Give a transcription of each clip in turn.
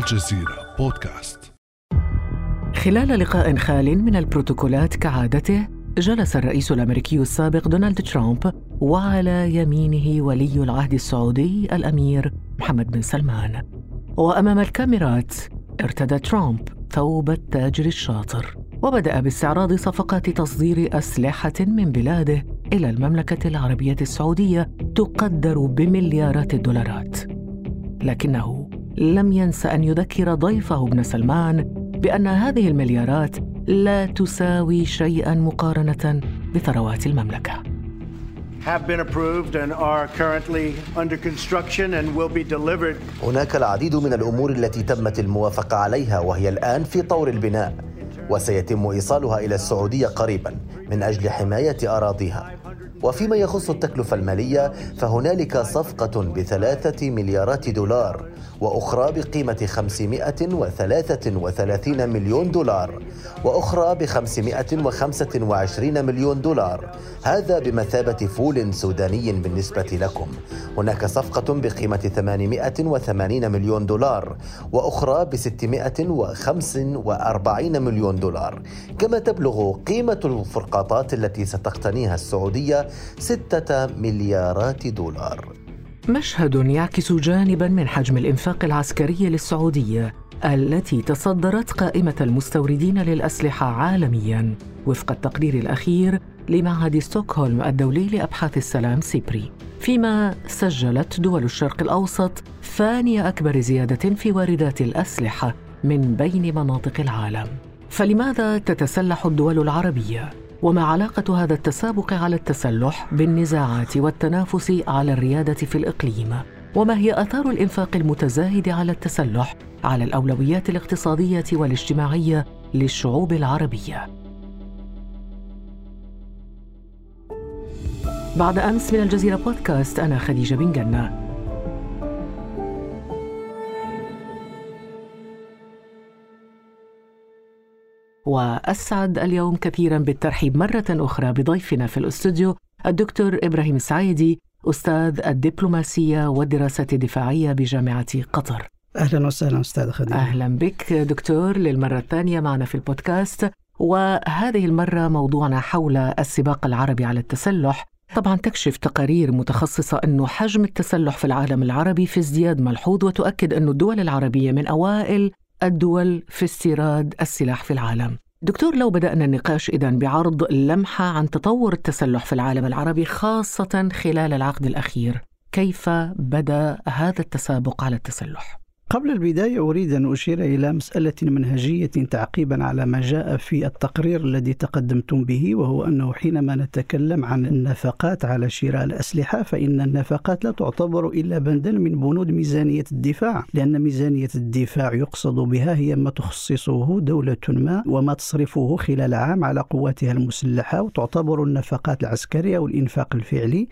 الجزيرة بودكاست. خلال لقاء خال من البروتوكولات كعادته جلس الرئيس الأمريكي السابق دونالد ترامب وعلى يمينه ولي العهد السعودي الأمير محمد بن سلمان. وأمام الكاميرات ارتدى ترامب ثوب التاجر الشاطر وبدأ باستعراض صفقات تصدير أسلحة من بلاده إلى المملكة العربية السعودية تقدر بمليارات الدولارات. لكنه لم ينس أن يذكر ضيفه ابن سلمان بأن هذه المليارات لا تساوي شيئا مقارنة بثروات المملكة have been approved and are currently under construction and will be delivered. هناك العديد من الأمور التي تمت الموافقة عليها وهي الآن في طور البناء وسيتم إيصالها إلى السعودية قريبا من أجل حماية أراضيها وفيما يخص التكلفة المالية فهنالك صفقة بثلاثة مليارات دولار وأخرى بقيمة 533 مليون دولار وأخرى ب 525 مليون دولار. هذا بمثابة فول سوداني بالنسبة لكم. هناك صفقة بقيمة 880 مليون دولار وأخرى ب 645 مليون دولار. كما تبلغ قيمة الفرقاطات التي ستقتنيها السعودية ستة مليارات دولار. مشهد يعكس جانبا من حجم الإنفاق العسكري للسعودية التي تصدرت قائمة المستوردين للأسلحة عالميا. وفق التقرير الأخير لمعهد ستوكهولم الدولي لأبحاث السلام سيبري. فيما سجلت دول الشرق الأوسط ثاني أكبر زيادة في واردات الأسلحة من بين مناطق العالم. فلماذا تتسلح الدول العربية؟ وما علاقة هذا التسابق على التسلح بالنزاعات والتنافس على الريادة في الإقليم؟ وما هي آثار الإنفاق المتزايد على التسلح على الأولويات الاقتصادية والاجتماعية للشعوب العربية؟ بعد أمس من الجزيرة بودكاست أنا خديجة بن جنة. وأسعد اليوم كثيرا بالترحيب مرة أخرى بضيفنا في الأستوديو الدكتور إبراهيم السعيدي أستاذ الدبلوماسية والدراسات الدفاعية بجامعة قطر. أهلا وسهلا أستاذ خديجة. أهلا بك دكتور للمرة الثانية معنا في البودكاست. وهذه المرة موضوعنا حول السباق العربي على التسلح. طبعا تكشف تقارير متخصصة أنه حجم التسلح في العالم العربي في ازدياد ملحوظ وتؤكد أن الدول العربية من أوائل الدول في استيراد السلاح في العالم. دكتور لو بدأنا النقاش إذا بعرض لمحة عن تطور التسلح في العالم العربي خاصة خلال العقد الأخير، كيف بدأ هذا التسابق على التسلح؟ قبل البداية أريد أن أشير إلى مسألة منهجية تعقيبا على ما جاء في التقرير الذي تقدمتم به وهو أنه حينما نتكلم عن النفقات على شراء الأسلحة فإن النفقات لا تعتبر إلا بندا من بنود ميزانية الدفاع لأن ميزانية الدفاع يقصد بها هي ما تخصصه دولة ما وما تصرفه خلال عام على قواتها المسلحة وتعتبر النفقات العسكرية والإنفاق الفعلي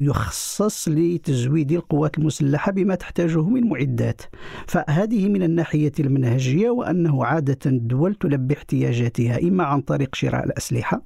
يخصص لتزويد القوات المسلحة بما تحتاجه من معدات. فهذه من الناحية المنهجية وأنه عادة الدول تلبي احتياجاتها إما عن طريق شراء الأسلحة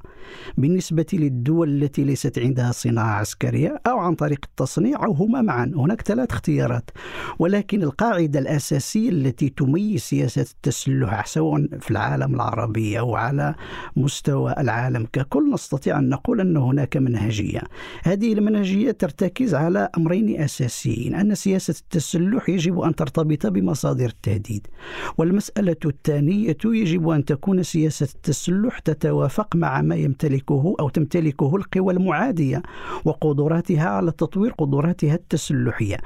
بالنسبة للدول التي ليست عندها صناعة عسكرية أو عن طريق التصنيع أو هما معا. هناك ثلاث اختيارات ولكن القاعدة الأساسية التي تميز سياسة التسلح سواء في العالم العربي أو على مستوى العالم ككل نستطيع أن نقول أن هناك منهجية. هذه المنهجية ترتكز على أمرين أساسيين أن سياسة التسلح يجب أن ترتبط بمصادر التهديد. والمسألة الثانية يجب أن تكون سياسة التسلح تتوافق مع ما يمتلكه أو تمتلكه القوى المعادية وقدراتها على تطوير قدراتها التسلحية.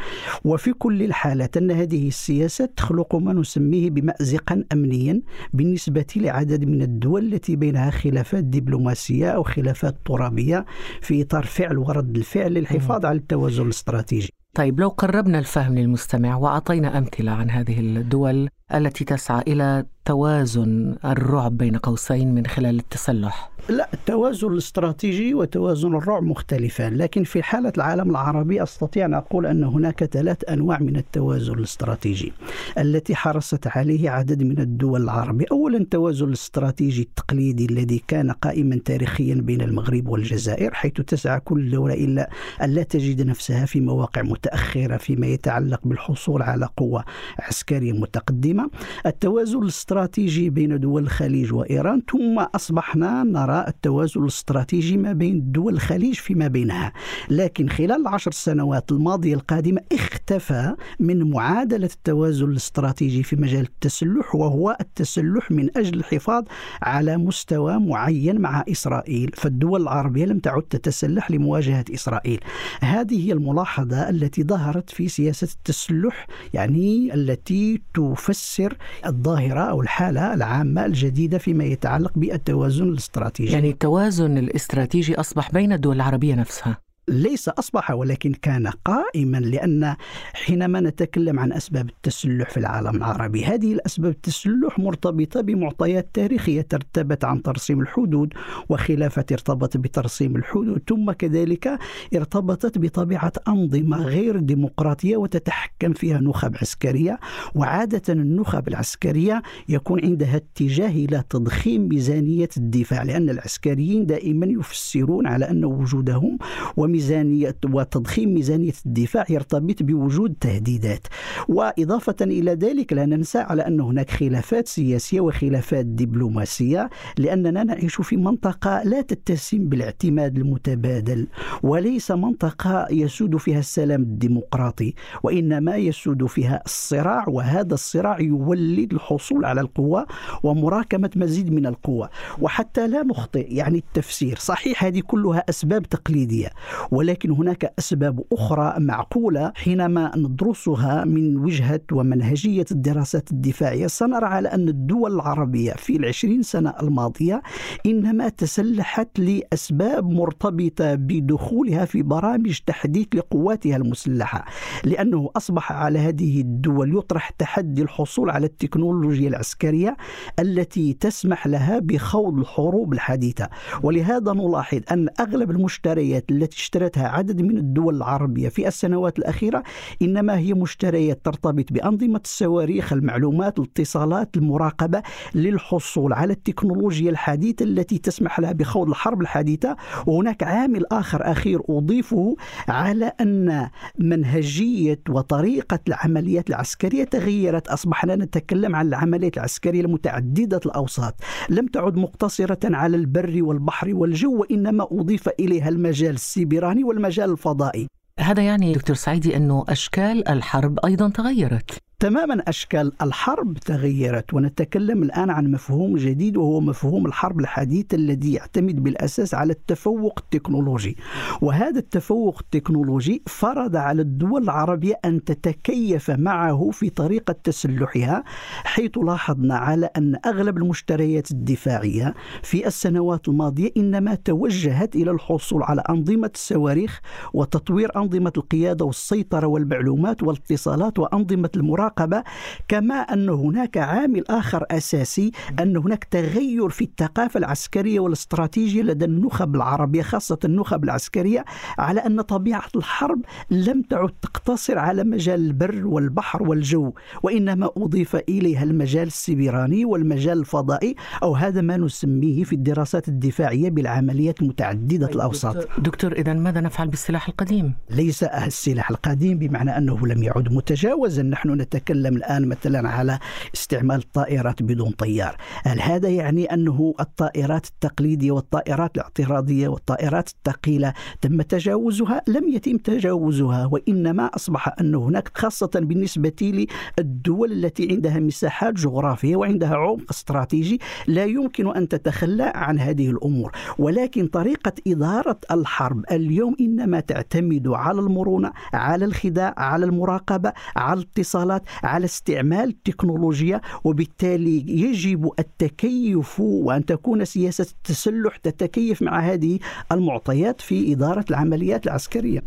وفي كل الحالات أن هذه السياسة تخلق ما نسميه بمأزقا أمنيا بالنسبة لعدد من الدول التي بينها خلافات دبلوماسية أو خلافات ترابية في إطار فعل ورد الفعل للحفاظ على التوازن الاستراتيجي. طيب لو قربنا الفهم للمستمع وأعطينا أمثلة عن هذه الدول التي تسعى إلى توازن الرعب بين قوسين من خلال التسلح؟ لا التوازن الاستراتيجي وتوازن الرعب مختلفان لكن في حالة العالم العربي أستطيع أن أقول أن هناك ثلاث أنواع من التوازن الاستراتيجي التي حرصت عليه عدد من الدول العربية. أولا التوازن الاستراتيجي التقليدي الذي كان قائما تاريخيا بين المغرب والجزائر حيث تسعى كل دولة إلا أن لا تجد نفسها في مواقع متأخرة فيما يتعلق بالحصول على قوة عسكرية متقدمة. التوازن الاستراتيجي بين دول الخليج وإيران ثم أصبحنا نرى التوازن الاستراتيجي ما بين دول الخليج فيما بينها. لكن خلال العشر سنوات الماضية القادمة اختفى من معادلة التوازن الاستراتيجي في مجال التسلح وهو التسلح من أجل الحفاظ على مستوى معين مع إسرائيل. فالدول العربية لم تعد تتسلح لمواجهة إسرائيل. هذه هي الملاحظة التي ظهرت في سياسة التسلح يعني التي تفسر الظاهرة أو الحالة العامة الجديدة فيما يتعلق بالتوازن الاستراتيجي. يعني التوازن الاستراتيجي أصبح بين الدول العربية نفسها. ليس أصبح ولكن كان قائما لأن حينما نتكلم عن أسباب التسلح في العالم العربي هذه الأسباب التسلح مرتبطة بمعطيات تاريخية ترتبت عن ترسيم الحدود وخلافة ارتبط بترسيم الحدود ثم كذلك ارتبطت بطبيعة أنظمة غير ديمقراطية وتتحكم فيها نخب عسكرية وعادة النخب العسكرية يكون عندها اتجاه إلى تضخيم ميزانية الدفاع لأن العسكريين دائما يفسرون على أن وجودهم وميزانية ميزانية وتضخيم ميزانية الدفاع يرتبط بوجود تهديدات. وإضافة إلى ذلك لا ننسى على أن هناك خلافات سياسية وخلافات دبلوماسية لأننا نعيش في منطقة لا تتسم بالاعتماد المتبادل وليس منطقة يسود فيها السلام الديمقراطي وإنما يسود فيها الصراع وهذا الصراع يولد الحصول على القوة ومراكمة مزيد من القوة. وحتى لا نخطئ يعني التفسير صحيح هذه كلها أسباب تقليدية. ولكن هناك أسباب أخرى معقولة حينما ندرسها من وجهة ومنهجية الدراسات الدفاعية. سنرى على أن الدول العربية في العشرين سنة الماضية إنما تسلحت لأسباب مرتبطة بدخولها في برامج تحديث لقواتها المسلحة لأنه أصبح على هذه الدول يطرح تحدي الحصول على التكنولوجيا العسكرية التي تسمح لها بخوض الحروب الحديثة. ولهذا نلاحظ أن أغلب المشتريات التي اشترتها عدد من الدول العربية. في السنوات الأخيرة إنما هي مشتريات ترتبط بأنظمة الصواريخ المعلومات الاتصالات المراقبة للحصول على التكنولوجيا الحديثة التي تسمح لها بخوض الحرب الحديثة. وهناك عامل آخر أخير أضيفه على أن منهجية وطريقة العمليات العسكرية تغيرت. أصبحنا نتكلم عن العمليات العسكرية المتعددة الأوساط. لم تعد مقتصرة على البر والبحر والجو وإنما أضيف إليها المجال. السيبراني والمجال الفضائي. هذا يعني دكتور سعيدي أنه أشكال الحرب أيضا تغيرت. تماما أشكال الحرب تغيرت ونتكلم الآن عن مفهوم جديد وهو مفهوم الحرب الحديث الذي يعتمد بالأساس على التفوق التكنولوجي. وهذا التفوق التكنولوجي فرض على الدول العربية أن تتكيف معه في طريقة تسلحها حيث لاحظنا على أن أغلب المشتريات الدفاعية في السنوات الماضية إنما توجهت إلى الحصول على أنظمة الصواريخ وتطوير أنظمة القيادة والسيطرة والمعلومات والاتصالات وأنظمة المراقبة المراقبة كما أن هناك عامل آخر أساسي أن هناك تغير في الثقافة العسكرية والاستراتيجية لدى النخب العربية خاصة النخب العسكرية على أن طبيعة الحرب لم تعد تقتصر على مجال البر والبحر والجو وإنما أضيف إليها المجال السيبراني والمجال الفضائي أو هذا ما نسميه في الدراسات الدفاعية بالعمليات متعددة الأوساط دكتور إذا ماذا نفعل بالسلاح القديم؟ ليس السلاح القديم بمعنى أنه لم يعد متجاوزا نحن نتكلم الآن مثلا على استعمال الطائرات بدون طيار. هل هذا يعني أنه الطائرات التقليدية والطائرات الاعتراضية والطائرات الثقيلة تم تجاوزها؟ لم يتم تجاوزها وإنما أصبح أن هناك خاصة بالنسبة للدول التي عندها مساحات جغرافية وعندها عمق استراتيجي لا يمكن أن تتخلى عن هذه الأمور. ولكن طريقة إدارة الحرب اليوم إنما تعتمد على المرونة على الخداع على المراقبة على الاتصالات. على استعمال التكنولوجيا وبالتالي يجب التكيف وأن تكون سياسة التسلح تتكيف مع هذه المعطيات في إدارة العمليات العسكرية.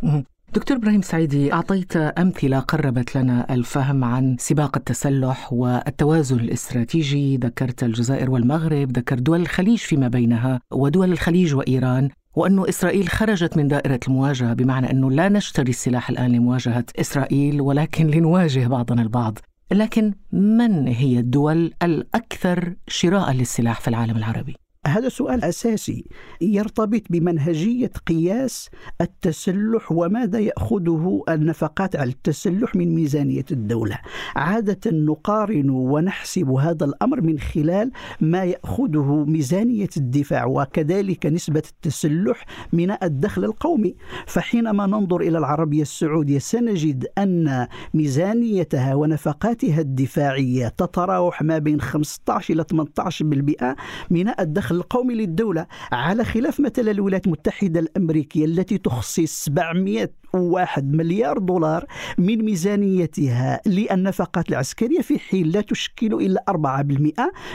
دكتور إبراهيم سعيدي أعطيت أمثلة قربت لنا الفهم عن سباق التسلح والتوازن الاستراتيجي، ذكرت الجزائر والمغرب، ذكرت دول الخليج فيما بينها ودول الخليج وإيران، وأنه إسرائيل خرجت من دائرة المواجهة بمعنى أنه لا نشتري السلاح الآن لمواجهة إسرائيل ولكن لنواجه بعضنا البعض لكن من هي الدول الأكثر شراء للسلاح في العالم العربي؟ هذا سؤال أساسي يرتبط بمنهجية قياس التسلح وماذا يأخذه النفقات على التسلح من ميزانية الدولة. عادة نقارن ونحسب هذا الأمر من خلال ما يأخذه ميزانية الدفاع وكذلك نسبة التسلح من الدخل القومي. فحينما ننظر إلى العربية السعودية سنجد أن ميزانيتها ونفقاتها الدفاعية تتراوح ما بين 15 إلى 18% من الدخل الدخل القومي للدولة على خلاف مثلا الولايات المتحدة الأمريكية التي تخصص 700 واحد مليار دولار من ميزانيتها للنفقات العسكرية في حين لا تشكل إلا 4%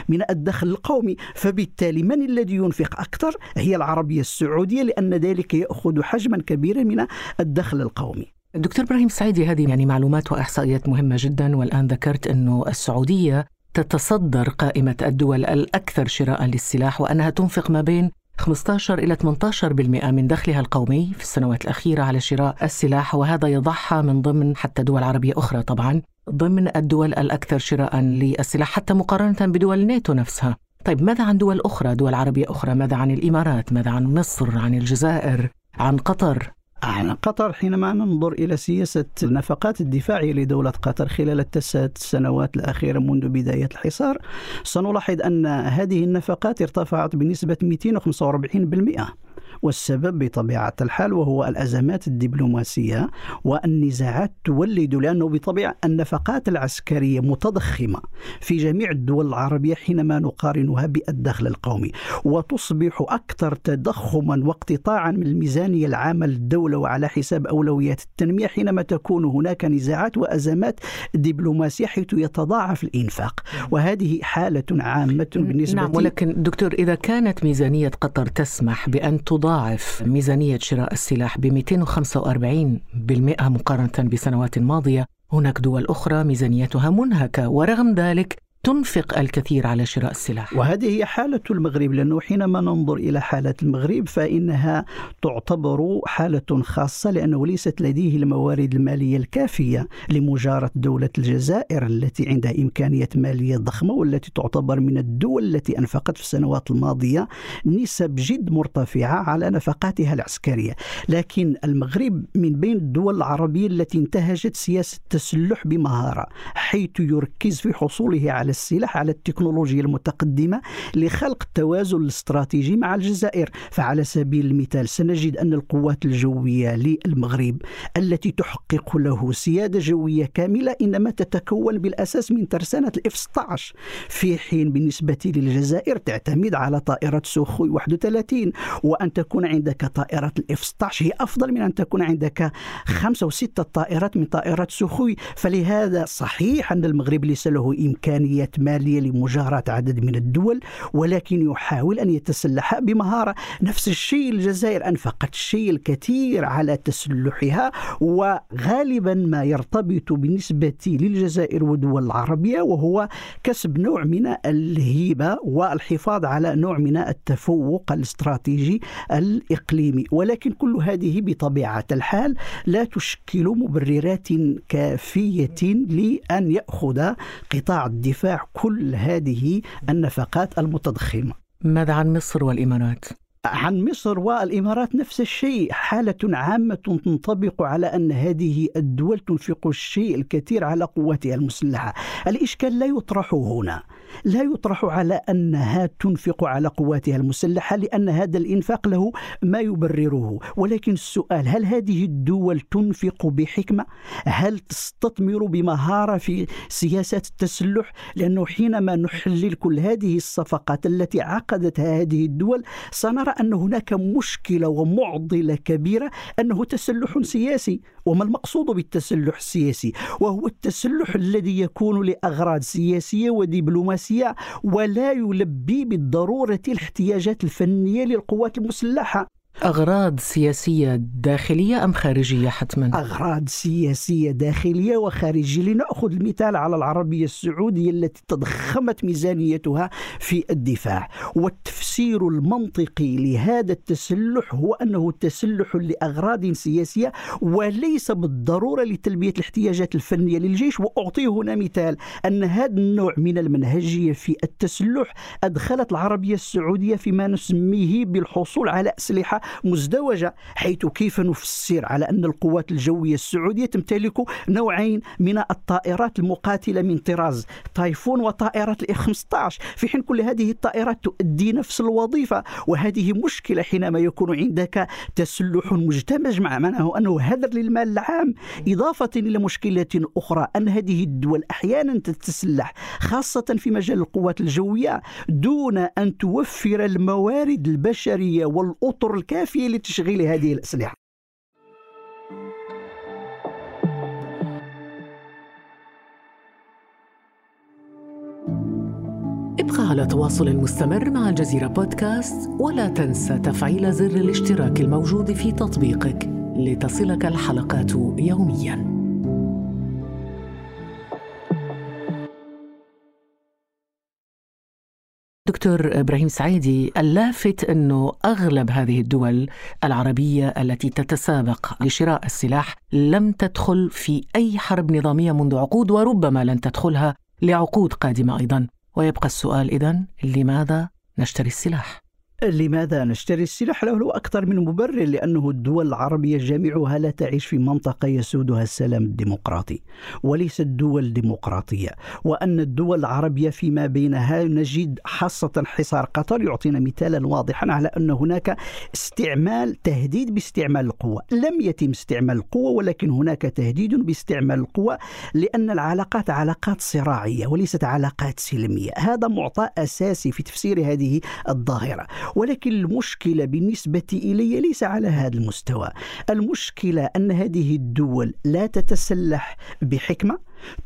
من الدخل القومي. فبالتالي من الذي ينفق أكثر؟ هي العربية السعودية لأن ذلك يأخذ حجما كبيرا من الدخل القومي. دكتور إبراهيم سعيدي هذه يعني معلومات وإحصائيات مهمة جدا والآن ذكرت أنه السعودية تتصدر قائمة الدول الأكثر شراء للسلاح وأنها تنفق ما بين 15 إلى 18% من دخلها القومي في السنوات الأخيرة على شراء السلاح وهذا يضعها من ضمن حتى دول عربية أخرى طبعا ضمن الدول الأكثر شراء للسلاح حتى مقارنة بدول الناتو نفسها. طيب ماذا عن دول أخرى دول عربية أخرى؟ ماذا عن الإمارات؟ ماذا عن مصر؟ عن الجزائر؟ عن قطر؟ عن قطر حينما ننظر إلى سياسة النفقات الدفاعية لدولة قطر خلال التسعة سنوات الأخيرة منذ بداية الحصار. سنلاحظ أن هذه النفقات ارتفعت بنسبة 245% والسبب بطبيعة الحال وهو الأزمات الدبلوماسية والنزاعات تولد لأنه بطبيعة النفقات العسكرية متضخمة في جميع الدول العربية حينما نقارنها بالدخل القومي وتصبح أكثر تضخما واقتطاعا من الميزانية العامة للدولة وعلى حساب أولويات التنمية حينما تكون هناك نزاعات وأزمات دبلوماسية حيث يتضاعف الإنفاق. وهذه حالة عامة بالنسبة نعم ولكن دكتور إذا كانت ميزانية قطر تسمح بأن تضاعف تضاعف ميزانية شراء السلاح ب 245% مقارنة بسنوات ماضية. هناك دول أخرى ميزانيتها منهكة ورغم ذلك تنفق الكثير على شراء السلاح. وهذه هي حالة المغرب لأنه حينما ننظر إلى حالة المغرب فإنها تعتبر حالة خاصة لأنه ليست لديه الموارد المالية الكافية لمجارة دولة الجزائر التي عندها إمكانية مالية ضخمة والتي تعتبر من الدول التي أنفقت في السنوات الماضية نسب جد مرتفعة على نفقاتها العسكرية. لكن المغرب من بين الدول العربية التي انتهجت سياسة التسلح بمهارة حيث يركز في حصوله على السلاح على التكنولوجيا المتقدمة لخلق التوازن الاستراتيجي مع الجزائر. فعلى سبيل المثال سنجد أن القوات الجوية للمغرب التي تحقق له سيادة جوية كاملة إنما تتكون بالأساس من ترسانة الإف 16 في حين بالنسبة للجزائر تعتمد على طائرة سوخوي 31 وأن تكون عندك طائرة الإف 16 هي أفضل من أن تكون عندك خمسة أو ستة طائرات من طائرات سوخوي. فلهذا صحيح أن المغرب ليس له إمكانية إمكانيات مالية لمجاراة عدد من الدول ولكن يحاول أن يتسلح بمهارة. نفس الشيء الجزائر أنفقت الشيء الكثير على تسلحها وغالبا ما يرتبط بالنسبة للجزائر والدول العربية وهو كسب نوع من الهيبة والحفاظ على نوع من التفوق الاستراتيجي الإقليمي. ولكن كل هذه بطبيعة الحال لا تشكل مبررات كافية لأن يأخذ قطاع الدفاع كل هذه النفقات المتضخمة. ماذا عن مصر والإمارات؟ عن مصر والإمارات نفس الشيء حالة عامة تنطبق على أن هذه الدول تنفق الشيء الكثير على قواتها المسلحة الإشكال لا يطرح هنا لا يطرح على أنها تنفق على قواتها المسلحة لأن هذا الإنفاق له ما يبرره. ولكن السؤال هل هذه الدول تنفق بحكمة؟ هل تستثمر بمهارة في سياسات التسلح؟ لأنه حينما نحلل كل هذه الصفقات التي عقدتها هذه الدول سنرى أن هناك مشكلة ومعضلة كبيرة أنه تسلح سياسي. وما المقصود بالتسلح السياسي؟ وهو التسلح الذي يكون لأغراض سياسية ودبلوماسيه ولا يلبي بالضرورة الاحتياجات الفنية للقوات المسلحة. أغراض سياسية داخلية أم خارجية حتما؟ أغراض سياسية داخلية وخارجية. لنأخذ المثال على العربية السعودية التي تضخمت ميزانيتها في الدفاع. والتفسير المنطقي لهذا التسلح هو أنه تسلح لأغراض سياسية وليس بالضرورة لتلبية الاحتياجات الفنية للجيش. وأعطي هنا مثال أن هذا النوع من المنهجية في التسلح أدخلت العربية السعودية فيما نسميه بالحصول على أسلحة مزدوجة حيث كيف نفسر على أن القوات الجوية السعودية تمتلك نوعين من الطائرات المقاتلة من طراز تايفون وطائرات الاف 15 في حين كل هذه الطائرات تؤدي نفس الوظيفة وهذه مشكلة حينما يكون عندك تسلح مجتمع مع معناه أنه هدر للمال العام. إضافة إلى مشكلة أخرى أن هذه الدول أحيانا تتسلح خاصة في مجال القوات الجوية دون أن توفر الموارد البشرية والأطر الكافية لتشغيل هذه الأسلحة ابقى على تواصل مستمر مع الجزيرة بودكاست ولا تنسى تفعيل زر الاشتراك الموجود في تطبيقك لتصلك الحلقات يومياً. دكتور إبراهيم سعيدي اللافت أنه أغلب هذه الدول العربية التي تتسابق لشراء السلاح لم تدخل في أي حرب نظامية منذ عقود وربما لن تدخلها لعقود قادمة أيضا ويبقى السؤال اذا لماذا نشتري السلاح؟ لماذا نشتري السلاح له أكثر من مبرر؟ لأنه الدول العربية جميعها لا تعيش في منطقة يسودها السلام الديمقراطي وليست دول ديمقراطية وأن الدول العربية فيما بينها نجد خاصة حصار قطر يعطينا مثالا واضحا على أن هناك استعمال تهديد باستعمال القوة. لم يتم استعمال القوة ولكن هناك تهديد باستعمال القوة لأن العلاقات علاقات صراعية وليست علاقات سلمية. هذا معطى أساسي في تفسير هذه الظاهرة. ولكن المشكلة بالنسبة إلي ليس على هذا المستوى. المشكلة أن هذه الدول لا تتسلح بحكمة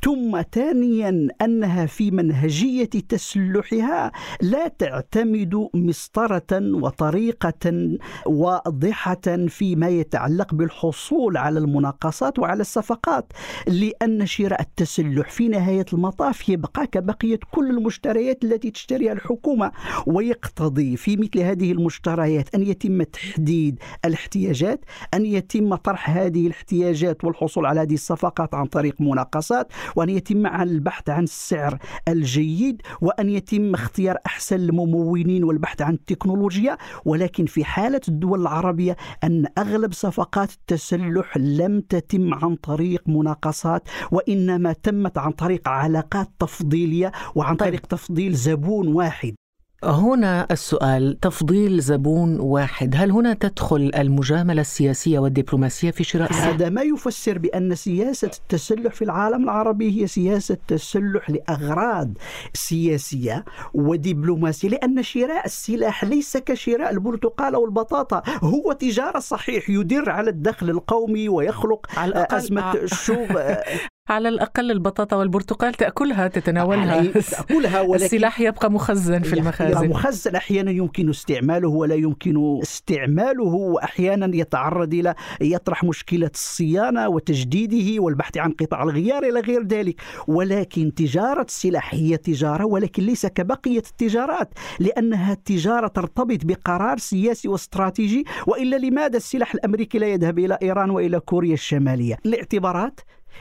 ثم ثانيا أنها في منهجية تسلحها لا تعتمد مسطرة وطريقة واضحة فيما يتعلق بالحصول على المناقصات وعلى الصفقات لأن شراء التسلح في نهاية المطاف يبقى كبقية كل المشتريات التي تشتريها الحكومة ويقتضي في مثل هذه المشتريات أن يتم تحديد الاحتياجات أن يتم طرح هذه الاحتياجات والحصول على هذه الصفقات عن طريق مناقصات. الخدمات وأن يتم البحث عن السعر الجيد وأن يتم اختيار أحسن الممولين والبحث عن التكنولوجيا ولكن في حالة الدول العربية أن أغلب صفقات التسلح لم تتم عن طريق مناقصات وإنما تمت عن طريق علاقات تفضيلية وعن طيب. طريق تفضيل زبون واحد هنا السؤال تفضيل زبون واحد هل هنا تدخل المجاملة السياسية والدبلوماسية في شراء هذا ما يفسر بأن سياسة التسلح في العالم العربي هي سياسة تسلح لأغراض سياسية ودبلوماسية لأن شراء السلاح ليس كشراء البرتقال أو البطاطا هو تجارة صحيح يدر على الدخل القومي ويخلق على أزمة الشوب على الأقل البطاطا والبرتقال تأكلها تتناولها. تأكلها ولكن السلاح يبقى مخزن في المخازن. مخزن أحيانا يمكن استعماله ولا يمكن استعماله وأحيانا يتعرض إلى يطرح مشكلة الصيانة وتجديده والبحث عن قطع الغيار إلى غير ذلك. ولكن تجارة السلاح هي تجارة ولكن ليس كبقية التجارات لأنها التجارة ترتبط بقرار سياسي واستراتيجي وإلا لماذا السلاح الأمريكي لا يذهب إلى إيران وإلى كوريا الشمالية؟ الاعتبارات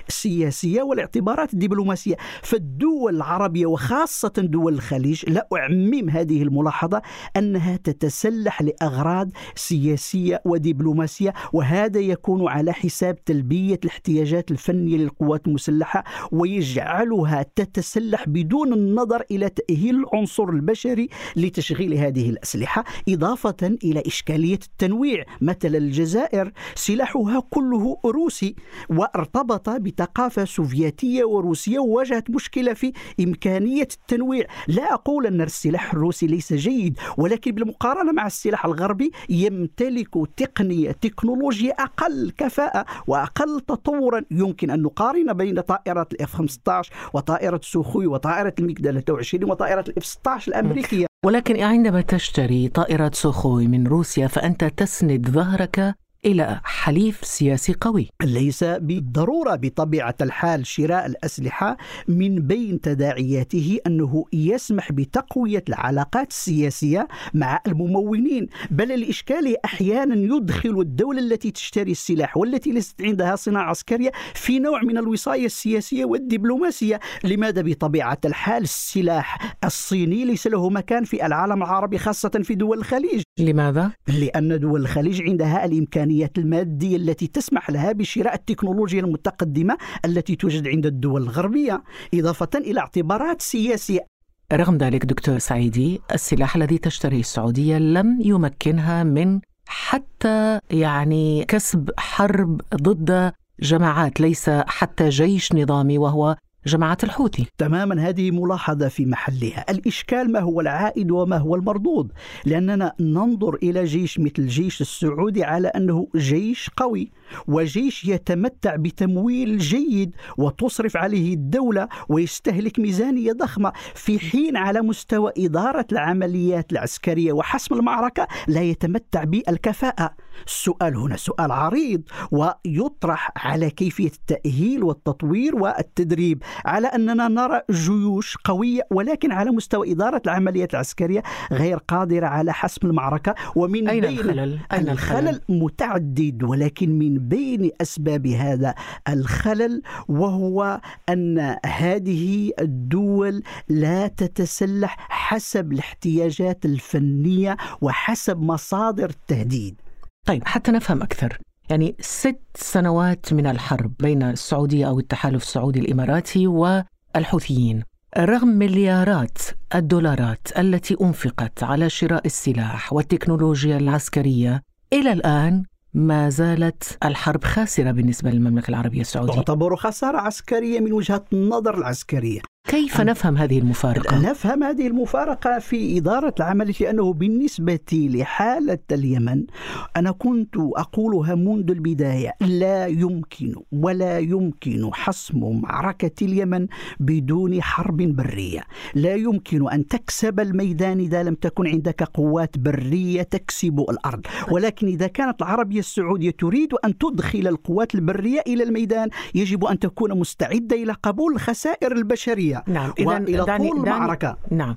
السياسية والاعتبارات الدبلوماسية. فالدول العربية وخاصة دول الخليج لا أعمم هذه الملاحظة أنها تتسلح لأغراض سياسية ودبلوماسية وهذا يكون على حساب تلبية الاحتياجات الفنية للقوات المسلحة ويجعلها تتسلح بدون النظر إلى تأهيل العنصر البشري لتشغيل هذه الأسلحة إضافة إلى إشكالية التنويع. مثل الجزائر سلاحها كله روسي وارتبط بثقافة سوفيتية وروسية وواجهت مشكلة في إمكانية التنويع. لا أقول أن السلاح الروسي ليس جيد ولكن بالمقارنة مع السلاح الغربي يمتلك تقنية تكنولوجيا أقل كفاءة وأقل تطورا. يمكن أن نقارن بين طائرة الإف 15 وطائرة سوخوي وطائرة الميك 23 وطائرة الإف 16 الأمريكية. ولكن عندما تشتري طائرة سوخوي من روسيا فأنت تسند ظهرك إلى حليف سياسي قوي. ليس بالضرورة بطبيعة الحال شراء الأسلحة من بين تداعياته أنه يسمح بتقوية العلاقات السياسية مع الممولين بل الإشكال أحيانا يدخل الدولة التي تشتري السلاح والتي ليست عندها صناعة عسكرية في نوع من الوصاية السياسية والدبلوماسية. لماذا بطبيعة الحال السلاح الصيني ليس له مكان في العالم العربي خاصة في دول الخليج؟ لماذا؟ لأن دول الخليج عندها الإمكانية الإمكانيات المادية التي تسمح لها بشراء التكنولوجيا المتقدمة التي توجد عند الدول الغربية إضافة إلى اعتبارات سياسية. رغم ذلك دكتور سعيدي السلاح الذي تشتريه السعودية لم يمكنها من حتى يعني كسب حرب ضد جماعات ليس حتى جيش نظامي وهو جماعة الحوثي. تماما هذه ملاحظة في محلها. الإشكال ما هو العائد وما هو المردود؟ لأننا ننظر إلى جيش مثل الجيش السعودي على أنه جيش قوي. وجيش يتمتع بتمويل جيد وتصرف عليه الدولة ويستهلك ميزانية ضخمة في حين على مستوى إدارة العمليات العسكرية. وحسم المعركة لا يتمتع بالكفاءة. السؤال هنا سؤال عريض ويطرح على كيفية التأهيل والتطوير والتدريب. على أننا نرى جيوش قوية ولكن على مستوى إدارة العمليات العسكرية غير قادرة على حسم المعركة. ومن أين بين الخلل؟ أين الخلل, الخلل؟ متعدد ولكن من بين أسباب هذا الخلل وهو أن هذه الدول لا تتسلح حسب الاحتياجات الفنية وحسب مصادر التهديد. طيب حتى نفهم أكثر. يعني ست سنوات من الحرب بين السعودية أو التحالف السعودي الإماراتي والحوثيين رغم مليارات الدولارات التي أنفقت على شراء السلاح والتكنولوجيا العسكرية إلى الآن ما زالت الحرب خاسرة بالنسبة للمملكة العربية السعودية. تعتبر خسارة عسكرية من وجهة النظر العسكرية. كيف نفهم هذه المفارقة؟ نفهم هذه المفارقة في إدارة العمل لأنه بالنسبة لحالة اليمن أنا كنت أقولها منذ البداية لا يمكن ولا يمكن حسم معركة اليمن بدون حرب برية. لا يمكن أن تكسب الميدان إذا لم تكن عندك قوات برية تكسب الأرض. ولكن إذا كانت العربية السعودية تريد أن تدخل القوات البرية إلى الميدان يجب أن تكون مستعدة إلى قبول الخسائر البشرية. نعم إذا إلى طول المعركة. نعم.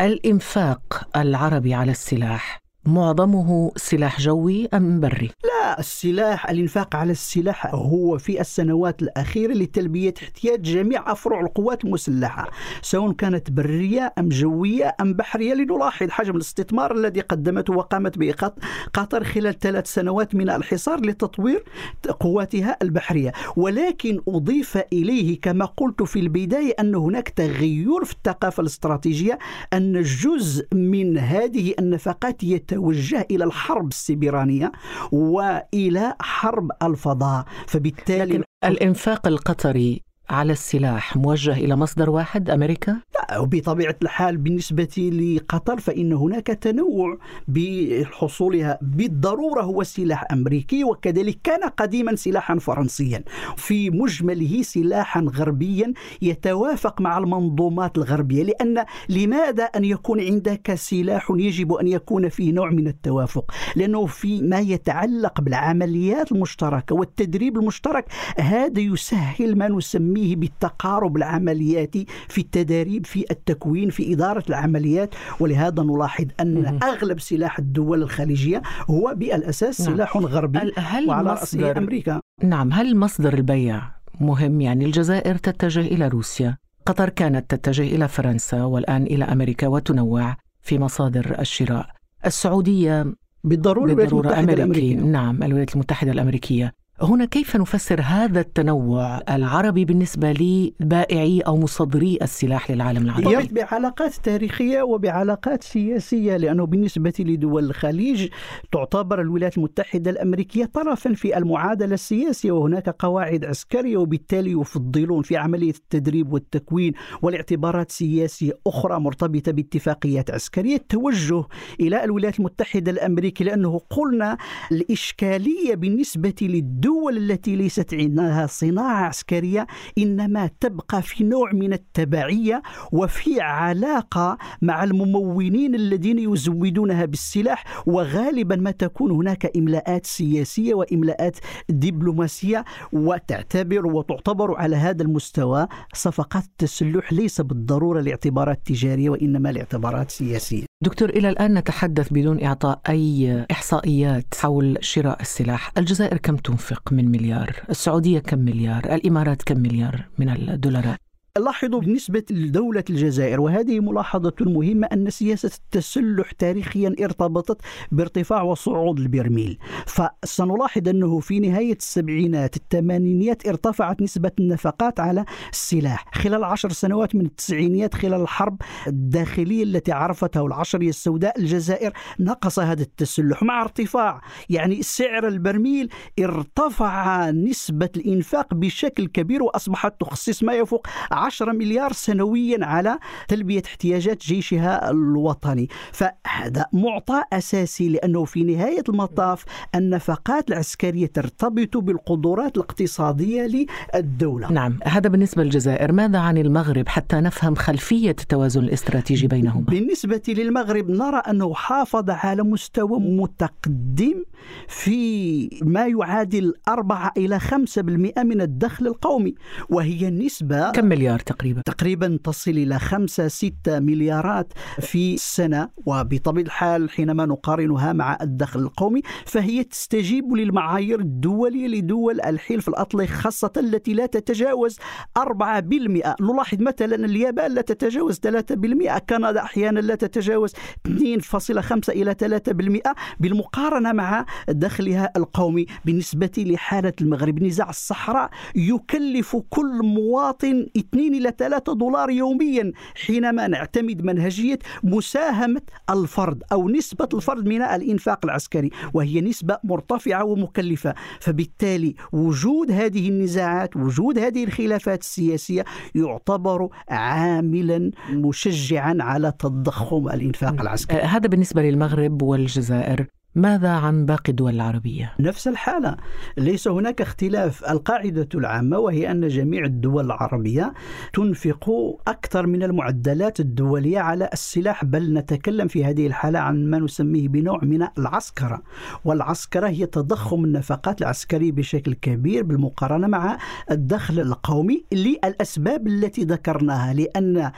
الإنفاق العربي على السلاح. معظمه سلاح جوي أم بري؟ لا السلاح الإنفاق على السلاح هو في السنوات الأخيرة لتلبية احتياج جميع أفرع القوات المسلحة سواء كانت برية أم جوية أم بحرية لنلاحظ حجم الاستثمار الذي قدمته وقامت به قطر خلال ثلاث سنوات من الحصار لتطوير قواتها البحرية ولكن أضيف إليه كما قلت في البداية أن هناك تغير في الثقافة الاستراتيجية أن جزء من هذه النفقات يت توجه إلى الحرب السبرانية وإلى حرب الفضاء. فبالتالي لكن الإنفاق القطري على السلاح موجه إلى مصدر واحد أمريكا؟ لا وبطبيعة الحال بالنسبة لقطر فإن هناك تنوع بحصولها بالضرورة هو سلاح أمريكي وكذلك كان قديما سلاحا فرنسيا في مجمله سلاحا غربيا يتوافق مع المنظومات الغربية لأن لماذا أن يكون عندك سلاح يجب أن يكون فيه نوع من التوافق لأنه في ما يتعلق بالعمليات المشتركة والتدريب المشترك هذا يسهل ما نسميه نسميه بالتقارب العملياتي في التدريب في التكوين في إدارة العمليات. ولهذا نلاحظ أن أغلب سلاح الدول الخليجية هو بالأساس نعم. سلاح غربي هل وعلى رأسه أمريكا. نعم هل مصدر البيع مهم؟ يعني الجزائر تتجه إلى روسيا. قطر كانت تتجه إلى فرنسا والآن إلى أمريكا وتنوع في مصادر الشراء. السعودية بالضرورة, بالضرورة أمريكي نعم الولايات المتحدة الأمريكية. هنا كيف نفسر هذا التنوع العربي بالنسبة لبائعي أو مصدري السلاح للعالم العربي؟ بعلاقات تاريخية وبعلاقات سياسية لأنه بالنسبة لدول الخليج تعتبر الولايات المتحدة الأمريكية طرفا في المعادلة السياسية وهناك قواعد عسكرية وبالتالي يفضلون في عملية التدريب والتكوين والاعتبارات سياسية أخرى مرتبطة باتفاقيات عسكرية التوجه إلى الولايات المتحدة الأمريكية لأنه قلنا الإشكالية بالنسبة للدول الدول التي ليست عندها صناعة عسكرية إنما تبقى في نوع من التبعية وفي علاقة مع الممولين الذين يزودونها بالسلاح وغالبا ما تكون هناك إملاءات سياسية وإملاءات دبلوماسية وتعتبر وتعتبر على هذا المستوى صفقات التسلح ليس بالضرورة لاعتبارات تجارية وإنما لاعتبارات سياسية دكتور إلى الآن نتحدث بدون إعطاء أي إحصائيات حول شراء السلاح. الجزائر كم تنفق من مليار؟ السعودية كم مليار؟ الإمارات كم مليار من الدولارات؟ لاحظوا بالنسبة لدولة الجزائر وهذه ملاحظة مهمة أن سياسة التسلح تاريخيا ارتبطت بارتفاع وصعود البرميل. فسنلاحظ أنه في نهاية السبعينات الثمانينيات ارتفعت نسبة النفقات على السلاح. خلال عشر سنوات من التسعينيات خلال الحرب الداخلية التي عرفتها العشرية السوداء الجزائر نقص هذا التسلح مع ارتفاع. يعني سعر البرميل ارتفع نسبة الإنفاق بشكل كبير وأصبحت تخصص ما يفوق 10 مليار سنويا على تلبية احتياجات جيشها الوطني. فهذا معطى أساسي لأنه في نهاية المطاف النفقات العسكرية ترتبط بالقدرات الاقتصادية للدولة. نعم هذا بالنسبة للجزائر. ماذا عن المغرب حتى نفهم خلفية التوازن الاستراتيجي بينهما؟ بالنسبة للمغرب نرى أنه حافظ على مستوى متقدم في ما يعادل 4 إلى 5% من الدخل القومي وهي النسبة كم مليار؟ مليار تقريبا. تقريبا تصل إلى خمسة ستة مليارات في السنة وبطبيعة الحال حينما نقارنها مع الدخل القومي فهي تستجيب للمعايير الدولية لدول الحلف الأطلسي خاصة التي لا تتجاوز 4% نلاحظ مثلا اليابان لا تتجاوز 3% كندا أحيانا لا تتجاوز 2.5 إلى 3% بالمقارنة مع دخلها القومي بالنسبة لحالة المغرب نزاع الصحراء يكلف كل مواطن 2 إلى 3 دولار يوميا حينما نعتمد منهجية مساهمة الفرد أو نسبة الفرد من الإنفاق العسكري وهي نسبة مرتفعة ومكلفة. فبالتالي وجود هذه النزاعات وجود هذه الخلافات السياسية يعتبر عاملا مشجعا على تضخم الإنفاق العسكري. هذا بالنسبة للمغرب والجزائر. ماذا عن باقي الدول العربية؟ نفس الحالة. ليس هناك اختلاف. القاعدة العامة وهي أن جميع الدول العربية تنفق أكثر من المعدلات الدولية على السلاح بل نتكلم في هذه الحالة عن ما نسميه بنوع من العسكرة. والعسكرة هي تضخم النفقات العسكرية بشكل كبير بالمقارنة مع الدخل القومي للأسباب التي ذكرناها لأن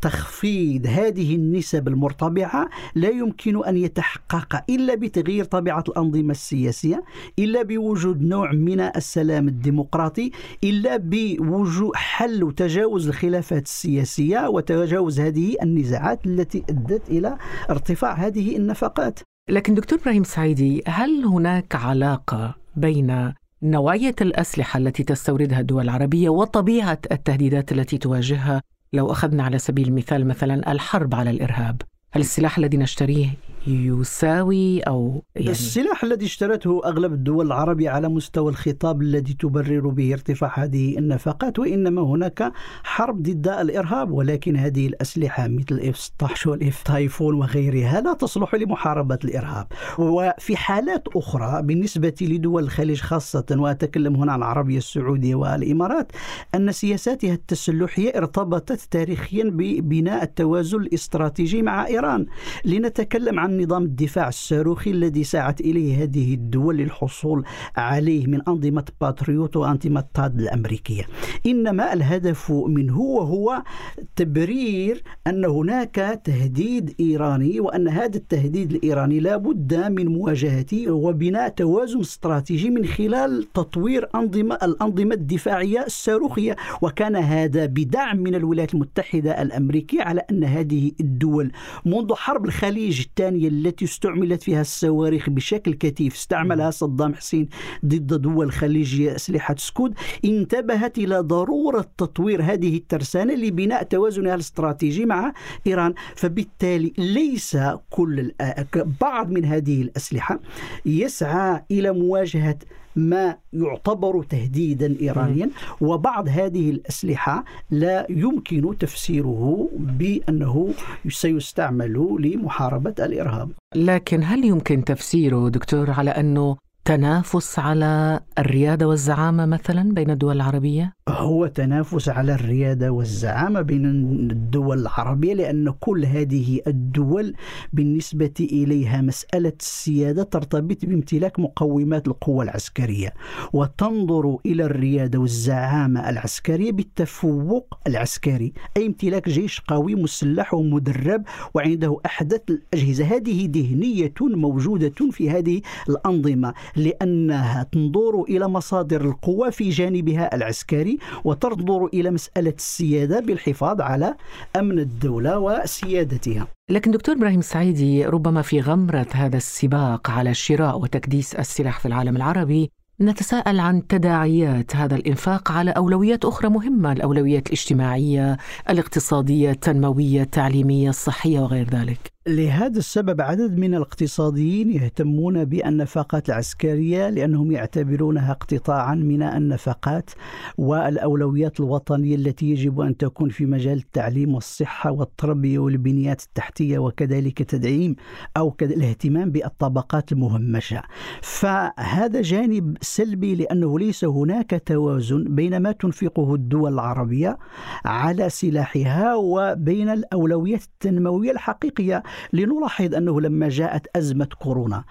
تخفيض هذه النسب المرتبعة لا يمكن أن يتحقق إلا بتغيير طبيعة الأنظمة السياسية إلا بوجود نوع من السلام الديمقراطي إلا بوجود حل وتجاوز الخلافات السياسية وتجاوز هذه النزاعات التي أدت إلى ارتفاع هذه النفقات. لكن دكتور إبراهيم سعيدي هل هناك علاقة بين نوعية الأسلحة التي تستوردها الدول العربية وطبيعة التهديدات التي تواجهها لو أخذنا على سبيل المثال مثلا الحرب على الإرهاب هل السلاح الذي نشتريه يساوي أو يعني السلاح الذي اشترته أغلب الدول العربية على مستوى الخطاب الذي تبرر به ارتفاع هذه النفقات وإنما هناك حرب ضد الإرهاب ولكن هذه الأسلحة مثل ال F 16 والاف تايفون وغيرها لا تصلح لمحاربة الإرهاب. وفي حالات أخرى بالنسبة لدول الخليج خاصة وأتكلم هنا عن العربية السعودية والإمارات أن سياساتها التسلحية ارتبطت تاريخيا ببناء التوازن الاستراتيجي مع إيران. لنتكلم عن نظام الدفاع الصاروخي الذي سعت إليه هذه الدول للحصول عليه من أنظمة باتريوت وأنظمة ثاد الأمريكية. إنما الهدف منه وهو تبرير أن هناك تهديد إيراني وأن هذا التهديد الإيراني لا بد من مواجهته وبناء توازن استراتيجي من خلال تطوير أنظمة الأنظمة الدفاعية الصاروخية. وكان هذا بدعم من الولايات المتحدة الأمريكية على أن هذه الدول منذ حرب الخليج الثانية التي استعملت فيها الصواريخ بشكل كثيف استعملها صدام حسين ضد دول الخليج أسلحة سكود. انتبهت إلى ضرورة تطوير هذه الترسانة لبناء توازنها الاستراتيجي مع إيران. فبالتالي ليس كل بعض من هذه الأسلحة يسعى إلى مواجهة ما يعتبر تهديدا إيرانيا وبعض هذه الأسلحة لا يمكن تفسيره بأنه سيستعمل لمحاربة الإرهاب. لكن هل يمكن تفسيره دكتور على أنه تنافس على الريادة والزعامة مثلا بين الدول العربية؟ هو تنافس على الريادة والزعامة بين الدول العربية لأن كل هذه الدول بالنسبة إليها مسألة السيادة ترتبط بامتلاك مقومات القوة العسكرية وتنظر إلى الريادة والزعامة العسكرية بالتفوق العسكري أي امتلاك جيش قوي مسلح ومدرب وعنده أحدث الأجهزة هذه ذهنية موجودة في هذه الأنظمة لأنها تنظر إلى مصادر القوة في جانبها العسكري وتنظر إلى مسألة السيادة بالحفاظ على أمن الدولة وسيادتها لكن دكتور إبراهيم السعيدي ربما في غمرة هذا السباق على شراء وتكديس السلاح في العالم العربي نتساءل عن تداعيات هذا الإنفاق على أولويات أخرى مهمة، الأولويات الاجتماعية، الاقتصادية، التنموية، التعليمية، الصحية وغير ذلك. لهذا السبب عدد من الاقتصاديين يهتمون بالنفقات العسكرية لأنهم يعتبرونها اقتطاعا من النفقات والأولويات الوطنية التي يجب أن تكون في مجال التعليم والصحة والتربية والبنيات التحتية وكذلك تدعيم أو الاهتمام بالطبقات المهمشة. فهذا جانب سلبي لأنه ليس هناك توازن بين ما تنفقه الدول العربية على سلاحها وبين الأولويات التنموية الحقيقية. لنلاحظ أنه لما جاءت أزمة كورونا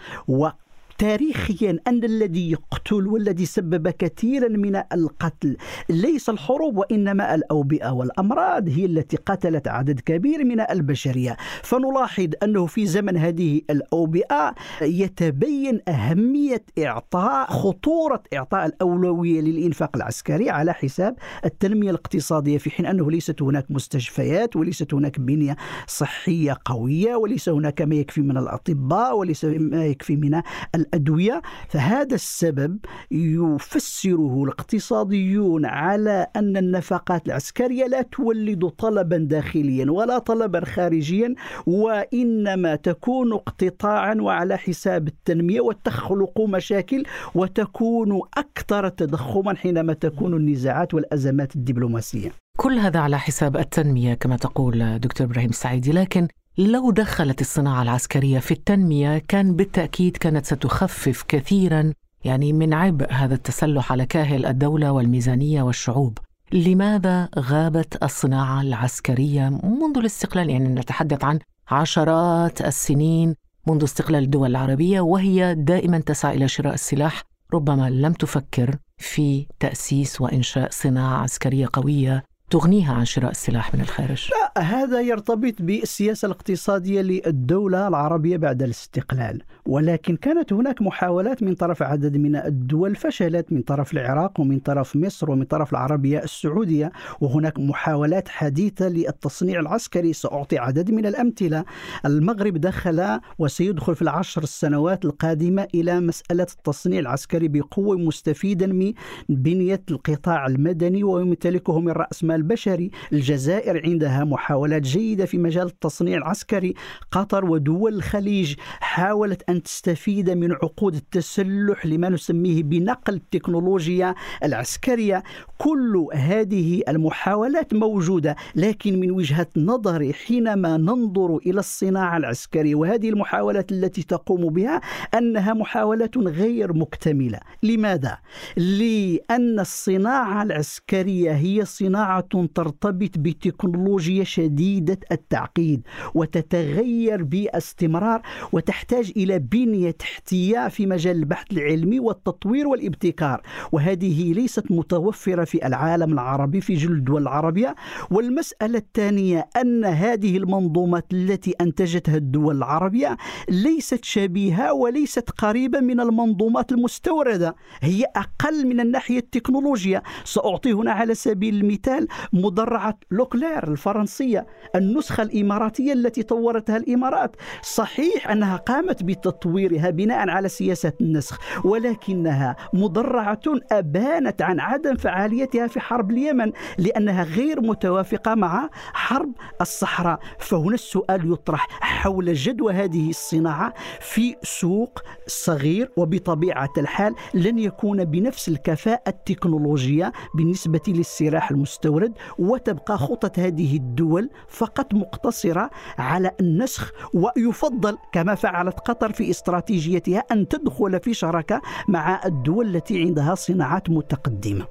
تاريخيا أن الذي يقتل والذي سبب كثيرا من القتل ليس الحروب وإنما الأوبئة والأمراض هي التي قتلت عدد كبير من البشرية. فنلاحظ أنه في زمن هذه الأوبئة يتبين أهمية إعطاء خطورة إعطاء الأولوية للإنفاق العسكري على حساب التنمية الاقتصادية في حين أنه ليست هناك مستشفيات وليست هناك بنية صحية قوية وليس هناك ما يكفي من الأطباء وليس ما يكفي من الأدوية فهذا السبب يفسره الاقتصاديون على أن النفقات العسكرية لا تولد طلبا داخليا ولا طلبا خارجيا وإنما تكون اقتطاعا وعلى حساب التنمية وتخلق مشاكل وتكون أكثر تضخما حينما تكون النزاعات والأزمات الدبلوماسية. كل هذا على حساب التنمية كما تقول دكتور إبراهيم السعيدي لكن لو دخلت الصناعة العسكرية في التنمية كان بالتأكيد كانت ستخفف كثيرا يعني من عبء هذا التسلح على كاهل الدولة والميزانية والشعوب. لماذا غابت الصناعة العسكرية منذ الاستقلال؟ يعني نتحدث عن عشرات السنين منذ استقلال الدول العربية وهي دائما تسعى إلى شراء السلاح ربما لم تفكر في تأسيس وإنشاء صناعة عسكرية قوية تغنيها عن شراء السلاح من الخارج هذا يرتبط بالسياسة الاقتصادية للدولة العربية بعد الاستقلال. ولكن كانت هناك محاولات من طرف عدد من الدول فشلت من طرف العراق ومن طرف مصر ومن طرف العربية السعودية وهناك محاولات حديثة للتصنيع العسكري. سأعطي عدد من الأمثلة. المغرب دخل وسيدخل في العشر السنوات القادمة إلى مسألة التصنيع العسكري بقوة مستفيدا من بنية القطاع المدني ويمتلكه من رأس مال البشري الجزائر عندها محاولات جيدة في مجال التصنيع العسكري. قطر ودول الخليج حاولت أن تستفيد من عقود التسلح لما نسميه بنقل التكنولوجيا العسكرية. كل هذه المحاولات موجودة لكن من وجهة نظري حينما ننظر إلى الصناعة العسكرية وهذه المحاولات التي تقوم بها أنها محاولات غير مكتملة. لماذا؟ لأن الصناعة العسكرية هي صناعة ترتبط بتكنولوجيا شديدة التعقيد وتتغير باستمرار وتحتاج إلى بنية تحتية في مجال البحث العلمي والتطوير والابتكار. وهذه ليست متوفرة في العالم العربي في جل الدول العربية والمسألة الثانية أن هذه المنظومات التي أنتجتها الدول العربية ليست شبيهة وليست قريبة من المنظومات المستوردة. هي أقل من الناحية التكنولوجيا سأعطي هنا على سبيل المثال مدرعة لوكلير الفرنسية. النسخة الإماراتية التي طورتها الإمارات. صحيح أنها قامت بتطويرها بناء على سياسة النسخ ولكنها مدرعة أبانت عن عدم فعاليتها في حرب اليمن لأنها غير متوافقة مع حرب الصحراء. فهنا السؤال يطرح حول جدوى هذه الصناعة في سوق صغير وبطبيعة الحال لن يكون بنفس الكفاءة التكنولوجية بالنسبة للسلاح المستورد وتبقى خطط هذه الدول فقط مقتصرة على النسخ ويفضل كما فعلت قطر في استراتيجيتها أن تدخل في شراكة مع الدول التي عندها صناعات متقدمة.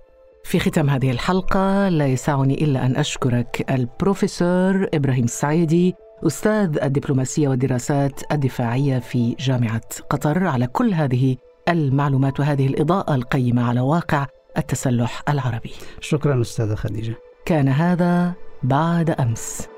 في ختام هذه الحلقة لا يسعني إلا أن أشكرك البروفيسور إبراهيم السعيدي أستاذ الدبلوماسية والدراسات الدفاعية في جامعة قطر على كل هذه المعلومات وهذه الإضاءة القيمة على واقع التسلح العربي. شكرا أستاذة خديجة. كان هذا بعد أمس.